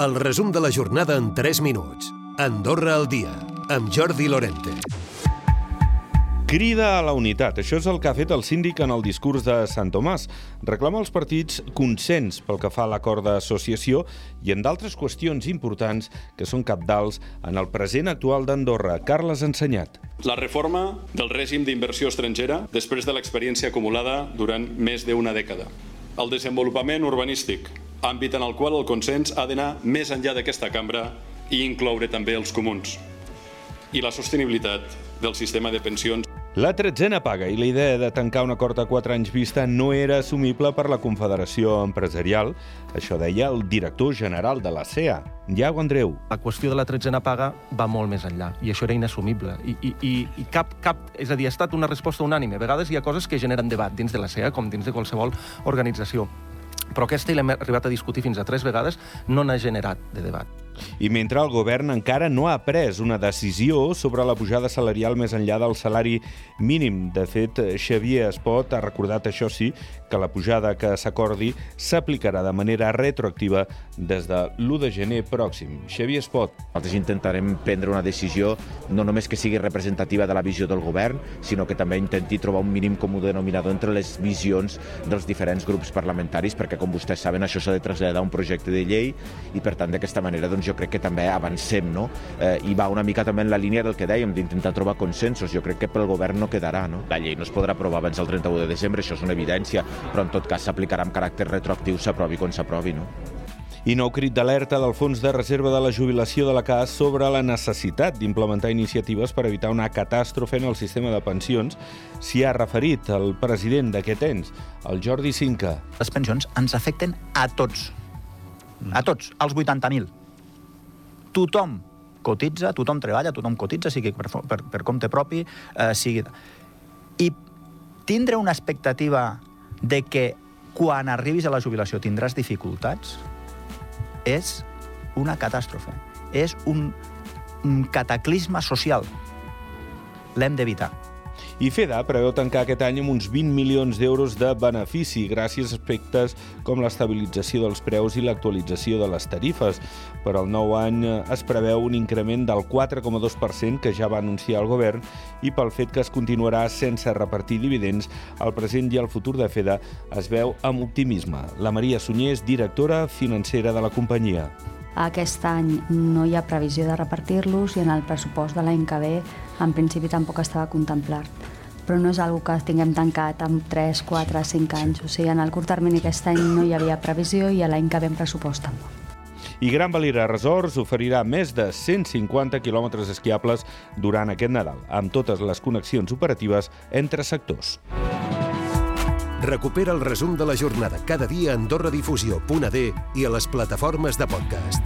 El resum de la jornada en 3 minuts. Andorra al dia, amb Jordi Lorente. Crida a la unitat. Això és el que ha fet el síndic en el discurs de Sant Tomàs. Reclama als partits consens pel que fa a l'acord d'associació i en d'altres qüestions importants que són capdals en el present actual d'Andorra. Carles Ensenyat. La reforma del règim d'inversió estrangera després de l'experiència acumulada durant més d'una dècada. El desenvolupament urbanístic, àmbit en el qual el consens ha d'anar més enllà d'aquesta cambra i incloure també els comuns. I la sostenibilitat del sistema de pensions la tretzena paga i la idea de tancar un acord a quatre anys vista no era assumible per la Confederació Empresarial. Això deia el director general de la CEA, Iago Andreu. La qüestió de la tretzena paga va molt més enllà i això era inassumible. I, i, i, i cap, cap, és a dir, ha estat una resposta unànime. A vegades hi ha coses que generen debat dins de la CEA com dins de qualsevol organització. Però aquesta, i l'hem arribat a discutir fins a tres vegades, no n'ha generat de debat. I mentre el govern encara no ha pres una decisió sobre la pujada salarial més enllà del salari mínim. De fet, Xavier Espot ha recordat, això sí, que la pujada que s'acordi s'aplicarà de manera retroactiva des de l'1 de gener pròxim. Xavier Espot. Nosaltres intentarem prendre una decisió no només que sigui representativa de la visió del govern, sinó que també intenti trobar un mínim comú denominador entre les visions dels diferents grups parlamentaris, perquè, com vostès saben, això s'ha de traslladar a un projecte de llei i, per tant, d'aquesta manera doncs, jo crec que també avancem, no? Eh, I va una mica també en la línia del que dèiem, d'intentar trobar consensos. Jo crec que pel govern no quedarà, no? La llei no es podrà aprovar abans del 31 de desembre, això és una evidència, però en tot cas s'aplicarà amb caràcter retroactiu, s'aprovi quan s'aprovi, no? I nou crit d'alerta del Fons de Reserva de la Jubilació de la CAS sobre la necessitat d'implementar iniciatives per evitar una catàstrofe en el sistema de pensions s'hi ha referit el president d'aquest ens, el Jordi Cinca. Les pensions ens afecten a tots, a tots, als 80.000 tothom cotitza, tothom treballa, tothom cotitza, sigui per, per, per compte propi, eh, sigui... I tindre una expectativa de que quan arribis a la jubilació tindràs dificultats és una catàstrofe. És un, un cataclisme social. L'hem d'evitar. I FEDA preveu tancar aquest any amb uns 20 milions d'euros de benefici gràcies a aspectes com l'estabilització dels preus i l'actualització de les tarifes. Per al nou any es preveu un increment del 4,2% que ja va anunciar el govern i pel fet que es continuarà sense repartir dividends, el present i el futur de FEDA es veu amb optimisme. La Maria Sunyer és directora financera de la companyia. Aquest any no hi ha previsió de repartir-los i en el pressupost de l'any que ve en principi tampoc estava contemplat però no és una que tinguem tancat amb 3, 4, 5 anys. O sigui, en el curt termini aquest any no hi havia previsió i l'any que ve en pressupost tampoc. I Gran Valira Resorts oferirà més de 150 quilòmetres esquiables durant aquest Nadal, amb totes les connexions operatives entre sectors. Recupera el resum de la jornada cada dia a AndorraDifusió.d i a les plataformes de podcast.